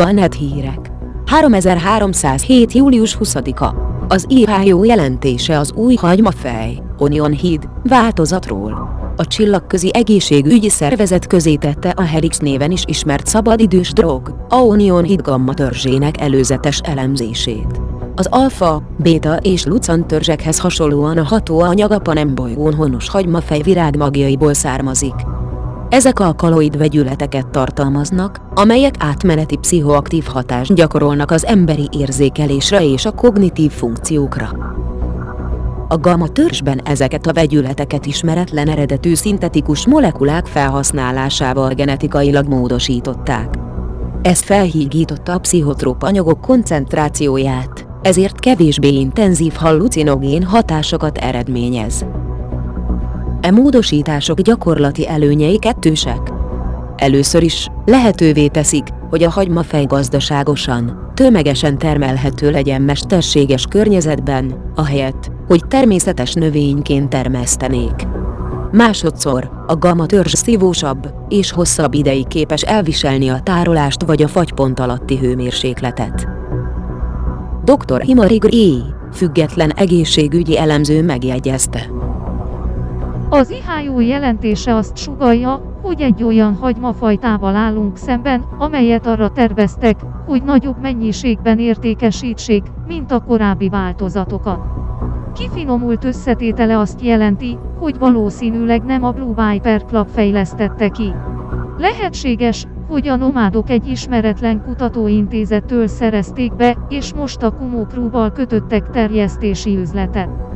Galnet hírek. 3307. július 20-a. Az IHO jelentése az új hagymafej, Onion Híd, változatról. A Csillagközi Egészségügyi Szervezet közé tette a Helix néven is ismert szabadidős drog, a Onion Híd gamma törzsének előzetes elemzését. Az alfa, béta és lucan törzsekhez hasonlóan a hatóanyag a panembolygón honos hagymafej virágmagjaiból származik. Ezek alkaloid vegyületeket tartalmaznak, amelyek átmeneti pszichoaktív hatást gyakorolnak az emberi érzékelésre és a kognitív funkciókra. A gamma törzsben ezeket a vegyületeket ismeretlen eredetű szintetikus molekulák felhasználásával genetikailag módosították. Ez felhígította a pszichotróp anyagok koncentrációját, ezért kevésbé intenzív hallucinogén hatásokat eredményez. E módosítások gyakorlati előnyei kettősek. Először is lehetővé teszik, hogy a hagymafej gazdaságosan, tömegesen termelhető legyen mesterséges környezetben, ahelyett, hogy természetes növényként termesztenék. Másodszor, a gamma törzs szívósabb, és hosszabb ideig képes elviselni a tárolást vagy a fagypont alatti hőmérsékletet. Dr. Himari Gray, független egészségügyi elemző megjegyezte. Az IHO jelentése azt sugalja, hogy egy olyan hagymafajtával állunk szemben, amelyet arra terveztek, hogy nagyobb mennyiségben értékesítsék, mint a korábbi változatokat. Kifinomult összetétele azt jelenti, hogy valószínűleg nem a Blue Viper Club fejlesztette ki. Lehetséges, hogy a nomádok egy ismeretlen kutatóintézettől szerezték be, és most a Kumo Crew-val kötöttek terjesztési üzletet.